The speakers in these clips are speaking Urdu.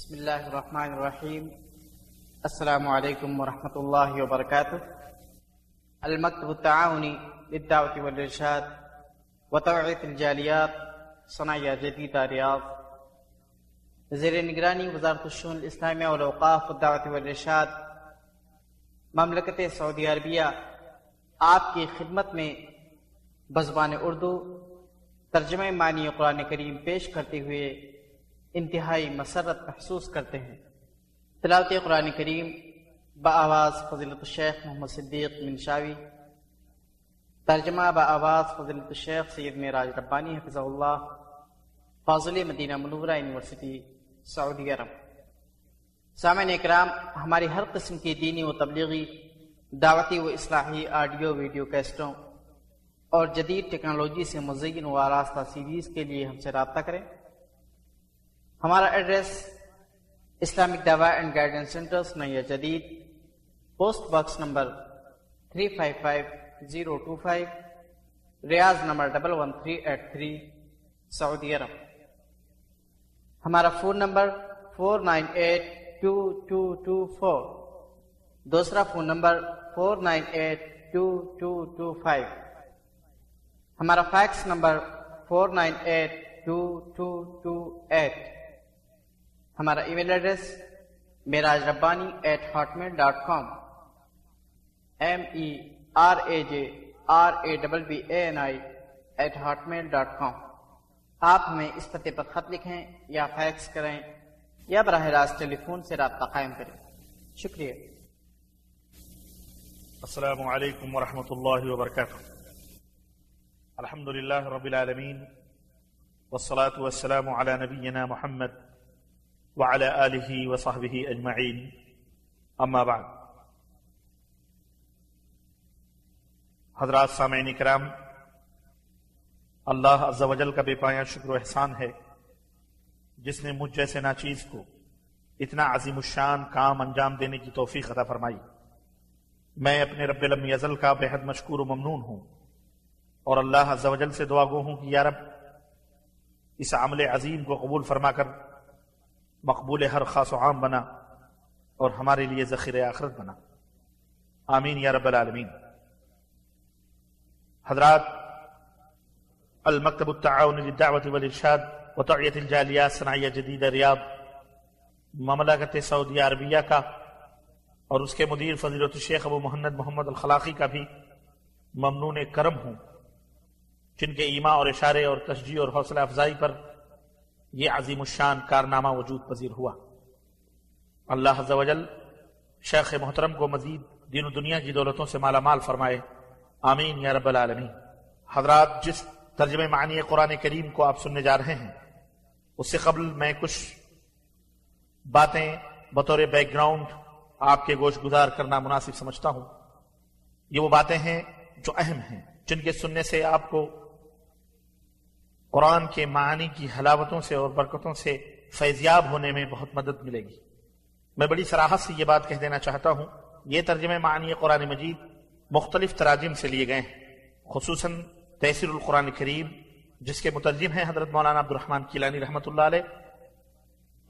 بسم الله الرحمن الرحيم السلام عليكم ورحمة الله وبركاته المكتب التعاوني للدعوة والإرشاد وتوعية الجاليات صناعية جديدة رياض زیر نگرانی وزارت الشؤون الاسلامیہ والاوقاف والدعوت والارشاد۔ مملکت سعودی عربیہ آپ کی خدمت میں بزبان اردو ترجمہ معنی قرآن کریم پیش کرتے ہوئے انتہائی مسرت محسوس کرتے ہیں۔ تلاوت قرآن کریم بآواز فضیلت الشیخ محمد صدیق منشاوی ترجمہ بآواز فضیلت الشیخ سید معراج ربانی حفظ اللہ، فاضل مدینہ منورہ یونیورسٹی، سعودی عرب۔ سامعین اکرام، ہماری ہر قسم کی دینی و تبلیغی، دعوتی و اصلاحی آڈیو، ویڈیو کیسٹوں اور جدید ٹیکنالوجی سے مزین و آراستہ سیریز کے لیے ہم سے رابطہ کریں۔ ہمارا ایڈریس اسلامک دعوا اینڈ گائیڈنس سینٹر نیا جدید، post box number 355-025 Riyadh number double one three eight three, سعودی عرب۔ ہمارا phone number four nine eight two two two four. دوسرا phone number four nine eight two two two five. ہمارا fax number four nine eight two two two eight. ہمارا email address Meraj Rabbani at Hotmail dot com M E R A J R A double B A N I at Hotmail dot com آپ ہمیں اس پتے پر خط لکھیں یا فیکس کریں یا براہ راست ٹیلی فون سے رابطہ قائم کریں شکریہ السلام علیکم ورحمۃ اللہ وبرکاتہ الحمد لله رب العالمين والصلاة والسلام على نبينا محمد وعلى آله وصحبه أجمعين. أما بعد. حضرات سامعین کرام، اللہ عز و جل کا بے پایا شکر و احسان ہے جس نے مجھ جیسے ناچیز کو اتنا عظیم الشان کام انجام دینے کی توفیق عطا فرمائی۔ میں اپنے رب لم ازل کا بے حد مشکور و ممنون ہوں اور اللہ عز و جل سے دعا گو ہوں کہ یا رب، اس عمل عظیم کو قبول فرما کر مقبول ہر خاص و عام بنا اور ہمارے لیے ذخیر آخرت بنا۔ آمین یا رب العالمین۔ حضرات، المکتب التعاون للدعوت والارشاد وتعیت الجالیات صنعیہ جدید ریاض، مملکت سعودی عربیہ کا اور اس کے مدیر فضیلت الشیخ ابو محمد محمد الخلاقی کا بھی ممنون کرم ہوں، جن کے ایما اور اشارے اور تشجیع اور حوصلہ افزائی پر یہ عظیم الشان کارنامہ وجود پذیر ہوا۔ اللہ عز و جل شیخ محترم کو مزید دین و دنیا کی دولتوں سے مالا مال فرمائے۔ آمین یا رب العالمین۔ حضرات، جس ترجمہ معنی قرآن کریم کو آپ سننے جا رہے ہیں، اس سے قبل میں کچھ باتیں بطور بیک گراؤنڈ آپ کے گوش گزار کرنا مناسب سمجھتا ہوں۔ یہ وہ باتیں ہیں جو اہم ہیں، جن کے سننے سے آپ کو قرآن کے معنی کی حلاوتوں سے اور برکتوں سے فیضیاب ہونے میں بہت مدد ملے گی۔ میں بڑی سراحت سے یہ بات کہہ دینا چاہتا ہوں۔ یہ ترجمہ معنی قرآن مجید مختلف تراجم سے لیے گئے ہیں، خصوصاً تحصیر القرآن کریم، جس کے مترجم ہیں حضرت مولانا عبد الرحمن کیلانی رحمۃ اللہ علیہ،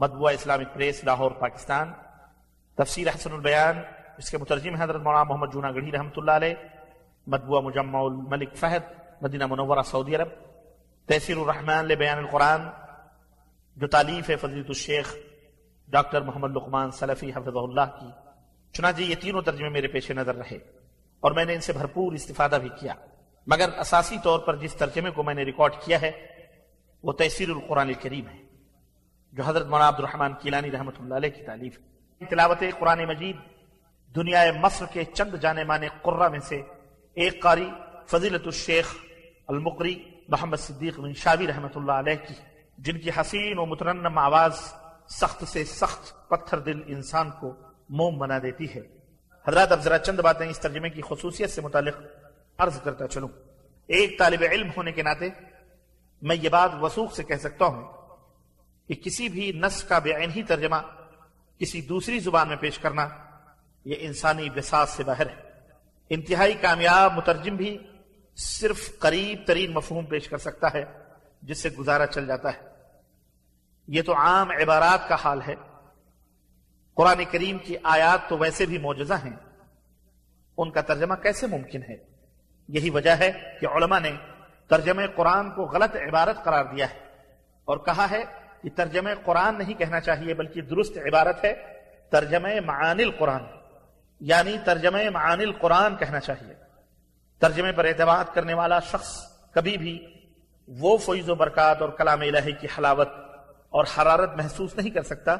مطبوعہ اسلامک پریس، لاہور، پاکستان، تفسیر حسن البیان جس کے مترجم ہیں حضرت مولانا محمد جونا گڑھی رحمۃ اللہ علیہ، مطبوعہ مجمع الملک فہد، مدینہ منورہ، سعودی عرب تحصیر الرحمن لبیان القرآن، جو تعلیف ہے فضیلت الشیخ ڈاکٹر محمد لقمان سلفی حفظ اللہ کی۔ چنانچہ یہ تینوں ترجمے میرے پیش نظر رہے اور میں نے ان سے بھرپور استفادہ بھی کیا۔ مگر اساسی طور پر جس ترجمے کو میں نے ریکارڈ کیا ہے، وہ تحصیر القرآن الکریم ہے، جو حضرت مولانا عبد الرحمن کیلانی رحمۃ اللہ علیہ کی تعلیف ہے۔ تلاوت قرآن مجید دنیا مصر کے چند جانے مانے قرہ میں سے ایک قاری فضیلت الشیخ المقری محمد صدیق بن شاوی رحمۃ اللہ علیہ کی، جن کی حسین و مترنم آواز سخت سے سخت پتھر دل انسان کو موم بنا دیتی ہے۔ حضرات، اب ذرا چند باتیں اس ترجمے کی خصوصیت سے متعلق عرض کرتا چلوں۔ ایک طالب علم ہونے کے ناطے میں یہ بات وسوخ سے کہہ سکتا ہوں کہ کسی بھی نس کا بے عین ہی ترجمہ کسی دوسری زبان میں پیش کرنا یہ انسانی بساس سے باہر ہے۔ انتہائی کامیاب مترجم بھی صرف قریب ترین مفہوم پیش کر سکتا ہے، جس سے گزارا چل جاتا ہے۔ یہ تو عام عبارات کا حال ہے۔ قرآن کریم کی آیات تو ویسے بھی معجزہ ہیں۔ ان کا ترجمہ کیسے ممکن ہے؟ یہی وجہ ہے کہ علماء نے ترجمہ قرآن کو غلط عبارت قرار دیا ہے اور کہا ہے کہ ترجمہ قرآن نہیں کہنا چاہیے، بلکہ درست عبارت ہے، ترجمہ معانی القرآن یعنی ترجمہ معانی القرآن کہنا چاہیے۔ ترجمے پر اعتماد کرنے والا شخص کبھی بھی وہ فیض و برکات اور کلام الہی کی حلاوت اور حرارت محسوس نہیں کر سکتا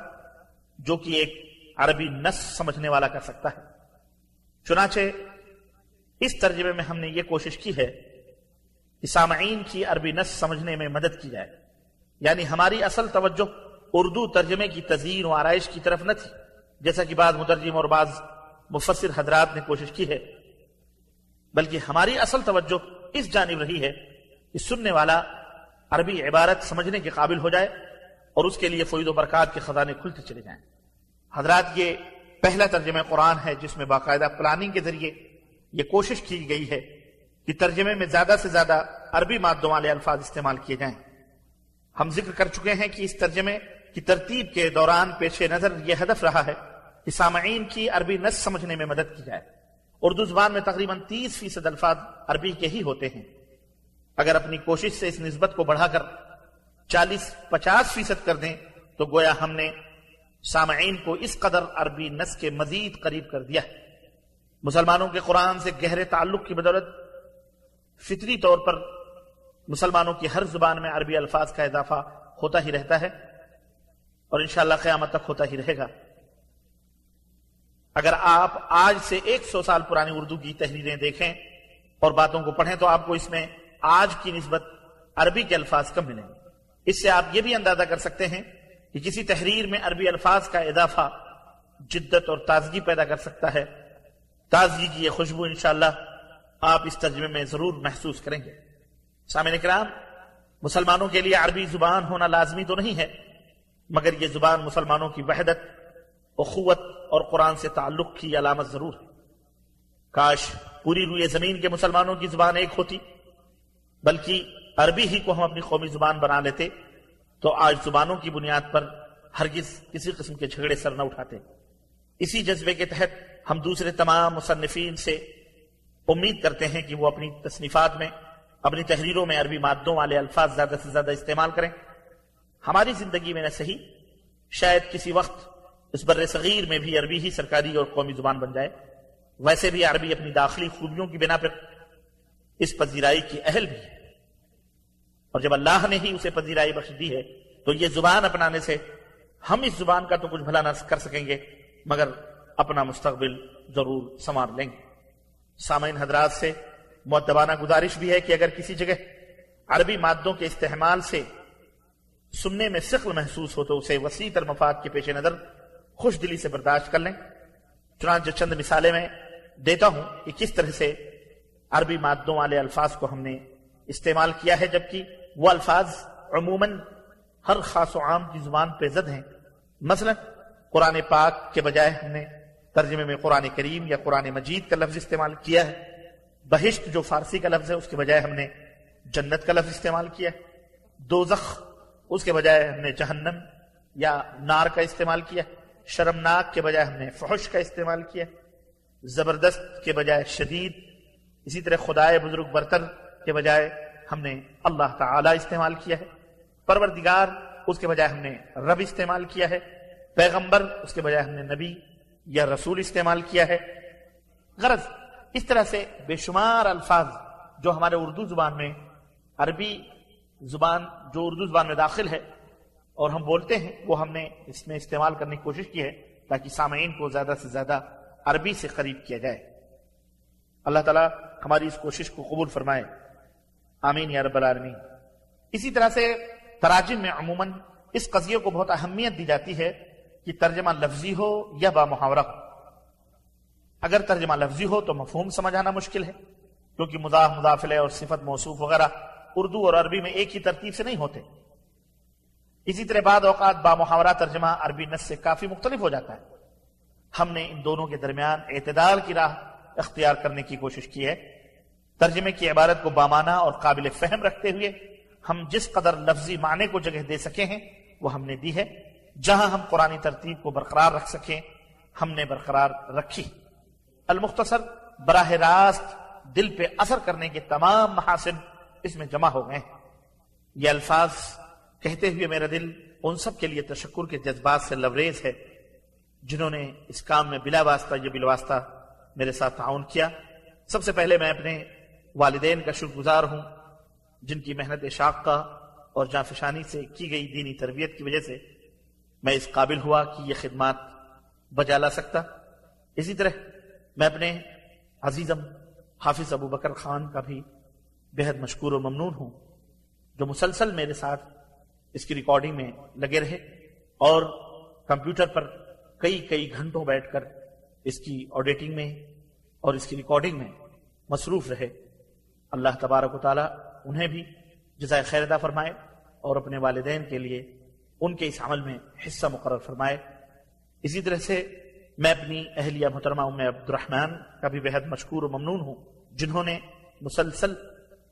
جو کہ ایک عربی نس سمجھنے والا کر سکتا ہے۔ چنانچہ اس ترجمے میں ہم نے یہ کوشش کی ہے کہ سامعین کی عربی نس سمجھنے میں مدد کی جائے۔ یعنی ہماری اصل توجہ اردو ترجمے کی تزئین و آرائش کی طرف نہ تھی، جیسا کہ بعض مترجم اور بعض مفسر حضرات نے کوشش کی ہے۔ بلکہ ہماری اصل توجہ اس جانب رہی ہے کہ سننے والا عربی عبارت سمجھنے کے قابل ہو جائے اور اس کے لیے فوید و برکات کے خزانے کھلتے چلے جائیں۔ حضرات، یہ پہلا ترجمہ قرآن ہے جس میں باقاعدہ پلاننگ کے ذریعے یہ کوشش کی گئی ہے کہ ترجمے میں زیادہ سے زیادہ عربی مادوں والے الفاظ استعمال کیے جائیں۔ ہم ذکر کر چکے ہیں کہ اس ترجمے کی ترتیب کے دوران پیش نظر یہ ہدف رہا ہے کہ سامعین کی عربی نس سمجھنے میں مدد کی جائے۔ اردو زبان میں تقریباً تیس فیصد الفاظ عربی کے ہی ہوتے ہیں۔ اگر اپنی کوشش سے اس نسبت کو بڑھا کر چالیس، پچاس فیصد کر دیں، تو گویا ہم نے سامعین کو اس قدر عربی نس کے مزید قریب کر دیا مسلمانوں کے قرآن سے گہرے تعلق کی بدولت فطری طور پر مسلمانوں کی ہر زبان میں عربی الفاظ کا اضافہ ہوتا ہی رہتا ہے اور انشاءاللہ قیامت تک ہوتا ہی رہے گا۔ اگر آپ آج سے ایک سو سال پرانی اردو کی تحریریں دیکھیں اور باتوں کو پڑھیں تو آپ کو اس میں آج کی نسبت عربی کے الفاظ کم ملیں اس سے آپ یہ بھی اندازہ کر سکتے ہیں کہ کسی تحریر میں عربی الفاظ کا اضافہ جدت اور تازگی پیدا کر سکتا ہے۔ تازگی کی یہ خوشبو انشاءاللہ آپ اس ترجمے میں ضرور محسوس کریں گے۔ سامع کرام مسلمانوں کے لیے عربی زبان ہونا لازمی تو نہیں ہے، مگر یہ زبان مسلمانوں کی وحدت اخوت اور قرآن سے تعلق کی علامت ضرور ہے۔ کاش پوری روئے زمین کے مسلمانوں کی زبان ایک ہوتی، بلکہ عربی ہی کو ہم اپنی قومی زبان بنا لیتے، تو آج زبانوں کی بنیاد پر ہرگز کسی قسم کے جھگڑے سر نہ اٹھاتے۔ اسی جذبے کے تحت ہم دوسرے تمام مصنفین سے امید کرتے ہیں کہ وہ اپنی تصنیفات میں، اپنی تحریروں میں عربی مادوں والے الفاظ زیادہ سے زیادہ استعمال کریں۔ ہماری زندگی میں نہ صحیح، شاید کسی وقت اس بر صغیر میں بھی عربی ہی سرکاری اور قومی زبان بن جائے، ویسے بھی عربی اپنی داخلی خوبیوں کی بنا پر اس پذیرائی کی اہل بھی ہے اور جب اللہ نے ہی اسے پذیرائی بخش دی ہے، تو یہ زبان اپنانے سے ہم اس زبان کا تو کچھ بھلا نہ کر سکیں گے، مگر اپنا مستقبل ضرور سنوار لیں گے۔ سامعین حضرات سے معتبانہ گزارش بھی ہے کہ اگر کسی جگہ عربی مادوں کے استعمال سے سننے میں سخل محسوس ہو تو اسے وسیع تر مفاد کے پیش نظر خوش دلی سے برداشت کر لیں۔ چنانچہ چند مثالیں میں دیتا ہوں کہ کس طرح سے عربی مادوں والے الفاظ کو ہم نے استعمال کیا ہے، جبکہ وہ الفاظ عموماً ہر خاص و عام کی زبان پہ زد ہیں۔ مثلا قرآن پاک کے بجائے ہم نے ترجمے میں قرآن کریم یا قرآن مجید کا لفظ استعمال کیا ہے۔ بہشت جو فارسی کا لفظ ہے، اس کے بجائے ہم نے جنت کا لفظ استعمال کیا ہے۔ دوزخ، اس کے بجائے ہم نے جہنم یا نار کا استعمال کیا شرمناک کے بجائے ہم نے فحش کا استعمال کیا، زبردست کے بجائے شدید، اسی طرح خدائے بزرگ برتر کے بجائے ہم نے اللہ تعالی استعمال کیا ہے، پروردگار اس کے بجائے ہم نے رب استعمال کیا ہے، پیغمبر اس کے بجائے ہم نے نبی یا رسول استعمال کیا ہے۔ غرض، اس طرح سے بے شمار الفاظ جو ہمارے اردو زبان میں، عربی زبان جو اردو زبان میں داخل ہے اور ہم بولتے ہیں، وہ ہم نے اس میں استعمال کرنے کی کوشش کی ہے تاکہ سامعین کو زیادہ سے زیادہ عربی سے قریب کیا جائے۔ اللہ تعالیٰ ہماری اس کوشش کو قبول فرمائے۔ آمین یا رب العالمین۔ اسی طرح سے تراجم میں عموماً اس قضیے کو بہت اہمیت دی جاتی ہے کہ ترجمہ لفظی ہو یا با محاورہ ہو۔ اگر ترجمہ لفظی ہو تو مفہوم سمجھ آنا مشکل ہے، کیونکہ مضاف مدافلے اور صفت موصوف وغیرہ اردو اور عربی میں ایک ہی ترتیب سے نہیں ہوتے۔ اسی طرح بعد اوقات با محاورہ ترجمہ عربی نس سے کافی مختلف ہو جاتا ہے۔ ہم نے ان دونوں کے درمیان اعتدال کی راہ اختیار کرنے کی کوشش کی ہے۔ ترجمے کی عبارت کو بامانہ اور قابل فہم رکھتے ہوئے ہم جس قدر لفظی معنی کو جگہ دے سکے ہیں، وہ ہم نے دی ہے۔ جہاں ہم قرآن ترتیب کو برقرار رکھ سکیں ہم نے برقرار رکھی۔ المختصر براہ راست دل پہ اثر کرنے کے تمام محاسن اس میں جمع ہو گئے۔ ہیں یہ الفاظ کہتے ہوئے میرا دل ان سب کے لیے تشکر کے جذبات سے لوریز ہے جنہوں نے اس کام میں بلا واسطہ یا بلا واسطہ میرے ساتھ تعاون کیا۔ سب سے پہلے میں اپنے والدین کا شکر گزار ہوں، جن کی محنت شاق کا اور جانفشانی سے کی گئی دینی تربیت کی وجہ سے میں اس قابل ہوا کہ یہ خدمات بجا لا سکتا۔ اسی طرح میں اپنے عزیزم حافظ ابو بکر خان کا بھی بہت مشکور و ممنون ہوں، جو مسلسل میرے ساتھ اس کی ریکارڈنگ میں لگے رہے اور کمپیوٹر پر کئی کئی گھنٹوں بیٹھ کر اس کی آڈیٹنگ میں اور اس کی ریکارڈنگ میں مصروف رہے۔ اللہ تبارک و تعالیٰ انہیں بھی جزائے خیر ادا فرمائے اور اپنے والدین کے لیے ان کے اس عمل میں حصہ مقرر فرمائے۔ اسی طرح سے میں اپنی اہلیہ محترمہ ام عبد الرحمن کا بھی بہت مشکور و ممنون ہوں، جنہوں نے مسلسل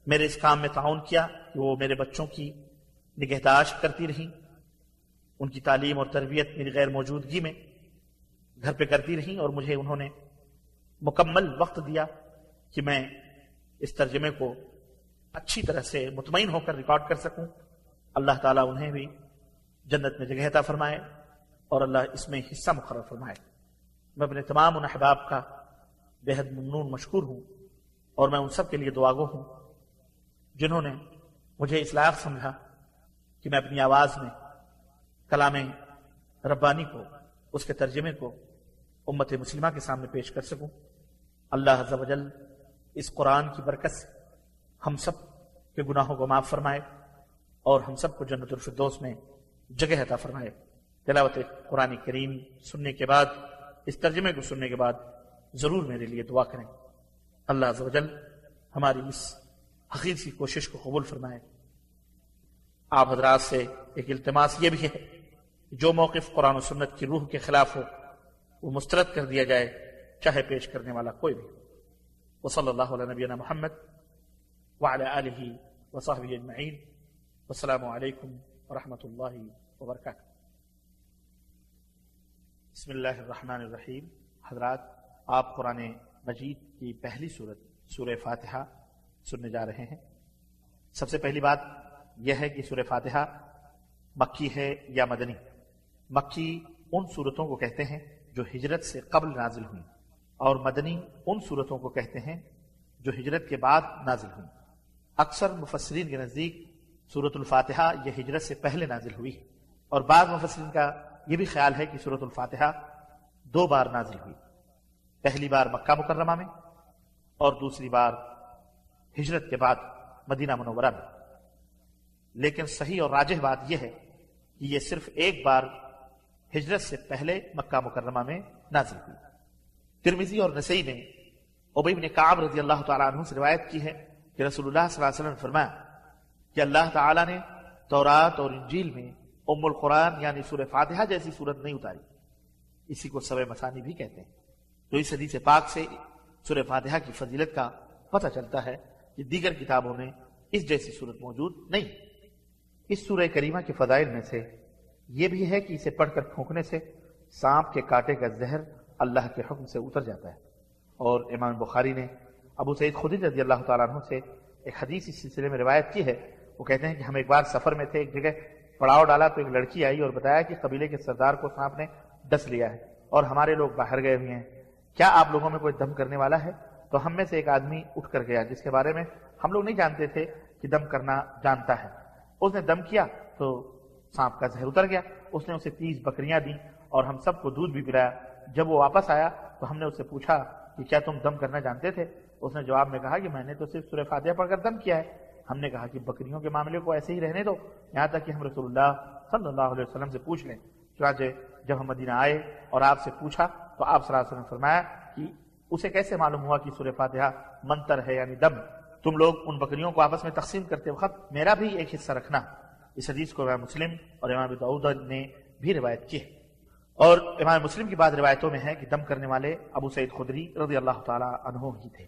میرے اس کام میں تعاون کیا کہ وہ میرے بچوں کی نگہداشت کرتی رہیں، ان کی تعلیم اور تربیت میری غیر موجودگی میں گھر پہ کرتی رہیں اور مجھے انہوں نے مکمل وقت دیا کہ میں اس ترجمے کو اچھی طرح سے مطمئن ہو کر ریکارڈ کر سکوں۔ اللہ تعالیٰ انہیں بھی جنت میں جگہ عطا فرمائے اور اللہ اس میں حصہ مقرر فرمائے۔ میں اپنے تمام ان احباب کا بہت ممنون مشکور ہوں اور میں ان سب کے لیے دعاگو ہوں جنہوں نے مجھے اس لائق سمجھا۔ کہ میں اپنی آواز میں کلام ربانی کو، اس کے ترجمے کو امت مسلمہ کے سامنے پیش کر سکوں۔ اللہ عز و جل اس قرآن کی برکت سے ہم سب کے گناہوں کو معاف فرمائے اور ہم سب کو جنت الفردوس میں جگہ عطا فرمائے۔ تلاوت قرآن کریم سننے کے بعد، اس ترجمے کو سننے کے بعد ضرور میرے لیے دعا کریں۔ اللہ عز و جل ہماری اس حقیق سی کوشش کو قبول فرمائے۔ آپ حضرات سے ایک التماس یہ بھی ہے جو موقف قرآن و سنت کی روح کے خلاف ہو، وہ مسترد کر دیا جائے، چاہے پیش کرنے والا کوئی بھی وصلی اللہ علیہ نبینا محمد وعلى آلہ وصحبہ اجمعین۔ والسلام علیکم ورحمۃ اللہ وبرکاتہ۔ بسم اللہ الرحمن الرحیم۔ حضرات، آپ قرآن مجید کی پہلی صورت، سورہ فاتحہ سننے جا رہے ہیں۔ سب سے پہلی بات یہ ہے کہ سورہ فاتحہ مکی ہے یا مدنی؟ مکی ان صورتوں کو کہتے ہیں جو ہجرت سے قبل نازل ہوئی اور مدنی ان صورتوں کو کہتے ہیں جو ہجرت کے بعد نازل ہوئی اکثر مفسرین کے نزدیک صورت الفاتحہ یہ ہجرت سے پہلے نازل ہوئی۔ اور بعض مفسرین کا یہ بھی خیال ہے کہ صورت الفاتحہ دو بار نازل ہوئی۔ پہلی بار مکہ مکرمہ میں اور دوسری بار ہجرت کے بعد مدینہ منورہ میں۔ لیکن صحیح اور راجح بات یہ ہے کہ یہ صرف ایک بار ہجرت سے پہلے مکہ مکرمہ میں نازل ہوئی۔ ترمیزی اور نسائی نے عبی بن کعب رضی اللہ تعالیٰ عنہ سے روایت کی ہے کہ رسول اللہ صلی اللہ علیہ وسلم نے فرمایا کہ اللہ تعالیٰ نے تورات اور انجیل میں ام القرآن یعنی سورہ فاتحہ جیسی صورت نہیں اتاری۔ اسی کو سب مسانی بھی کہتے ہیں۔ تو اس حدیث پاک سے سورہ فاتحہ کی فضیلت کا پتہ چلتا ہے کہ دیگر کتابوں میں اس جیسی صورت موجود نہیں۔ اس سورہ کریمہ کے فضائل میں سے یہ بھی ہے کہ اسے پڑھ کر پھونکنے سے سانپ کے کاٹے کا زہر اللہ کے حکم سے اتر جاتا ہے۔ اور امام بخاری نے ابو سعید خودی رضی اللہ تعالیٰ عنہ سے ایک حدیث اس سلسلے میں روایت کی ہے۔ وہ کہتے ہیں کہ ہم ایک بار سفر میں تھے، ایک جگہ پڑاؤ ڈالا تو ایک لڑکی آئی اور بتایا کہ قبیلے کے سردار کو سانپ نے ڈس لیا ہے اور ہمارے لوگ باہر گئے ہوئے ہیں۔ کیا آپ لوگوں میں کوئی دم کرنے والا ہے؟ تو ہم میں سے ایک آدمی اٹھ کر گیا، جس کے بارے میں ہم لوگ نہیں جانتے تھے کہ دم کرنا جانتا ہے۔ اس نے دم کیا تو سانپ کا زہر اتر گیا۔ اس نے اسے تیس بکریاں دی اور ہم سب کو دودھ بھی پلایا۔ جب وہ واپس آیا تو ہم نے اس سے پوچھا کہ کیا تم دم کرنا جانتے تھے؟ اس نے جواب میں کہا کہ میں نے تو صرف سورہ فاتحہ پڑھ کر دم کیا ہے۔ ہم نے کہا کہ بکریوں کے معاملے کو ایسے ہی رہنے دو، یہاں تک کہ ہم رسول اللہ صلی اللہ علیہ وسلم سے پوچھ لیں۔ چنانچہ جب ہم مدینہ آئے اور آپ سے پوچھا تو آپ صلی اللہ علیہ وسلم نے فرمایا کہ اسے کیسے معلوم ہوا کہ سورہ فاتحہ منتر ہے یعنی دم؟ تم لوگ ان بکریوں کو آپس میں تقسیم کرتے وقت میرا بھی ایک حصہ رکھنا۔ اس حدیث کو امام مسلم اور امام دعود نے بھی روایت کی ہے۔ اور امام مسلم کی بعض روایتوں میں ہے کہ دم کرنے والے ابو سعید خدری رضی اللہ تعالی عنہ ہی تھے۔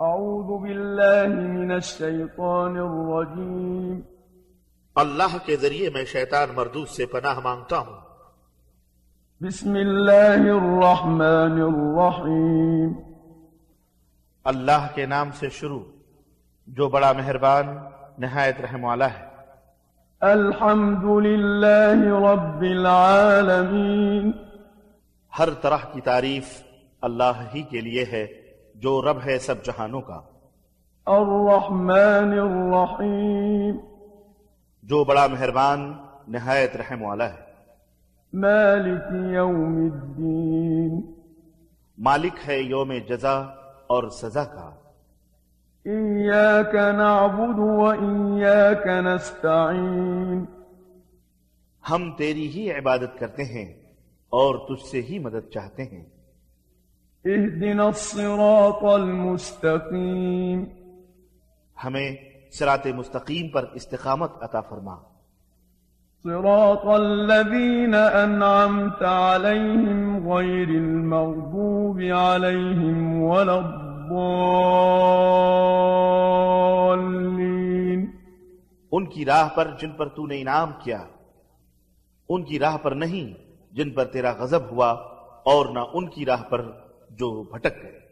اعوذ باللہ من الشیطان الرجیم۔ اللہ کے ذریعے میں شیطان مردود سے پناہ مانگتا ہوں۔ بسم الله الرحمن الرحيم اللہ کے نام سے شروع جو بڑا مہربان نہایت رحم والا ہے۔ الحمد لله رب العالمين ہر طرح کی تعریف اللہ ہی کے لیے ہے جو رب ہے سب جہانوں کا۔ الرحمن الرحيم جو بڑا مہربان نہایت رحم والا ہے۔ مالك يوم الدين مالک ہے یوم جزا اور سزا کا۔ إياك نعبد وإياك نستعين۔ ہم تیری ہی عبادت کرتے ہیں اور تجھ سے ہی مدد چاہتے ہیں۔ اهدنا الصراط المستقيم۔ ہمیں سرات مستقیم پر استقامت عطا فرما۔ صراط الذين أنعمت عليهم غير المغضوب عليهم ولا الضالين. ان کی راہ پر جن پر تو نے انعام کیا، ان کی راہ پر نہیں جن پر تیرا غضب ہوا اور نہ ان کی راہ پر جو بھٹک گئے۔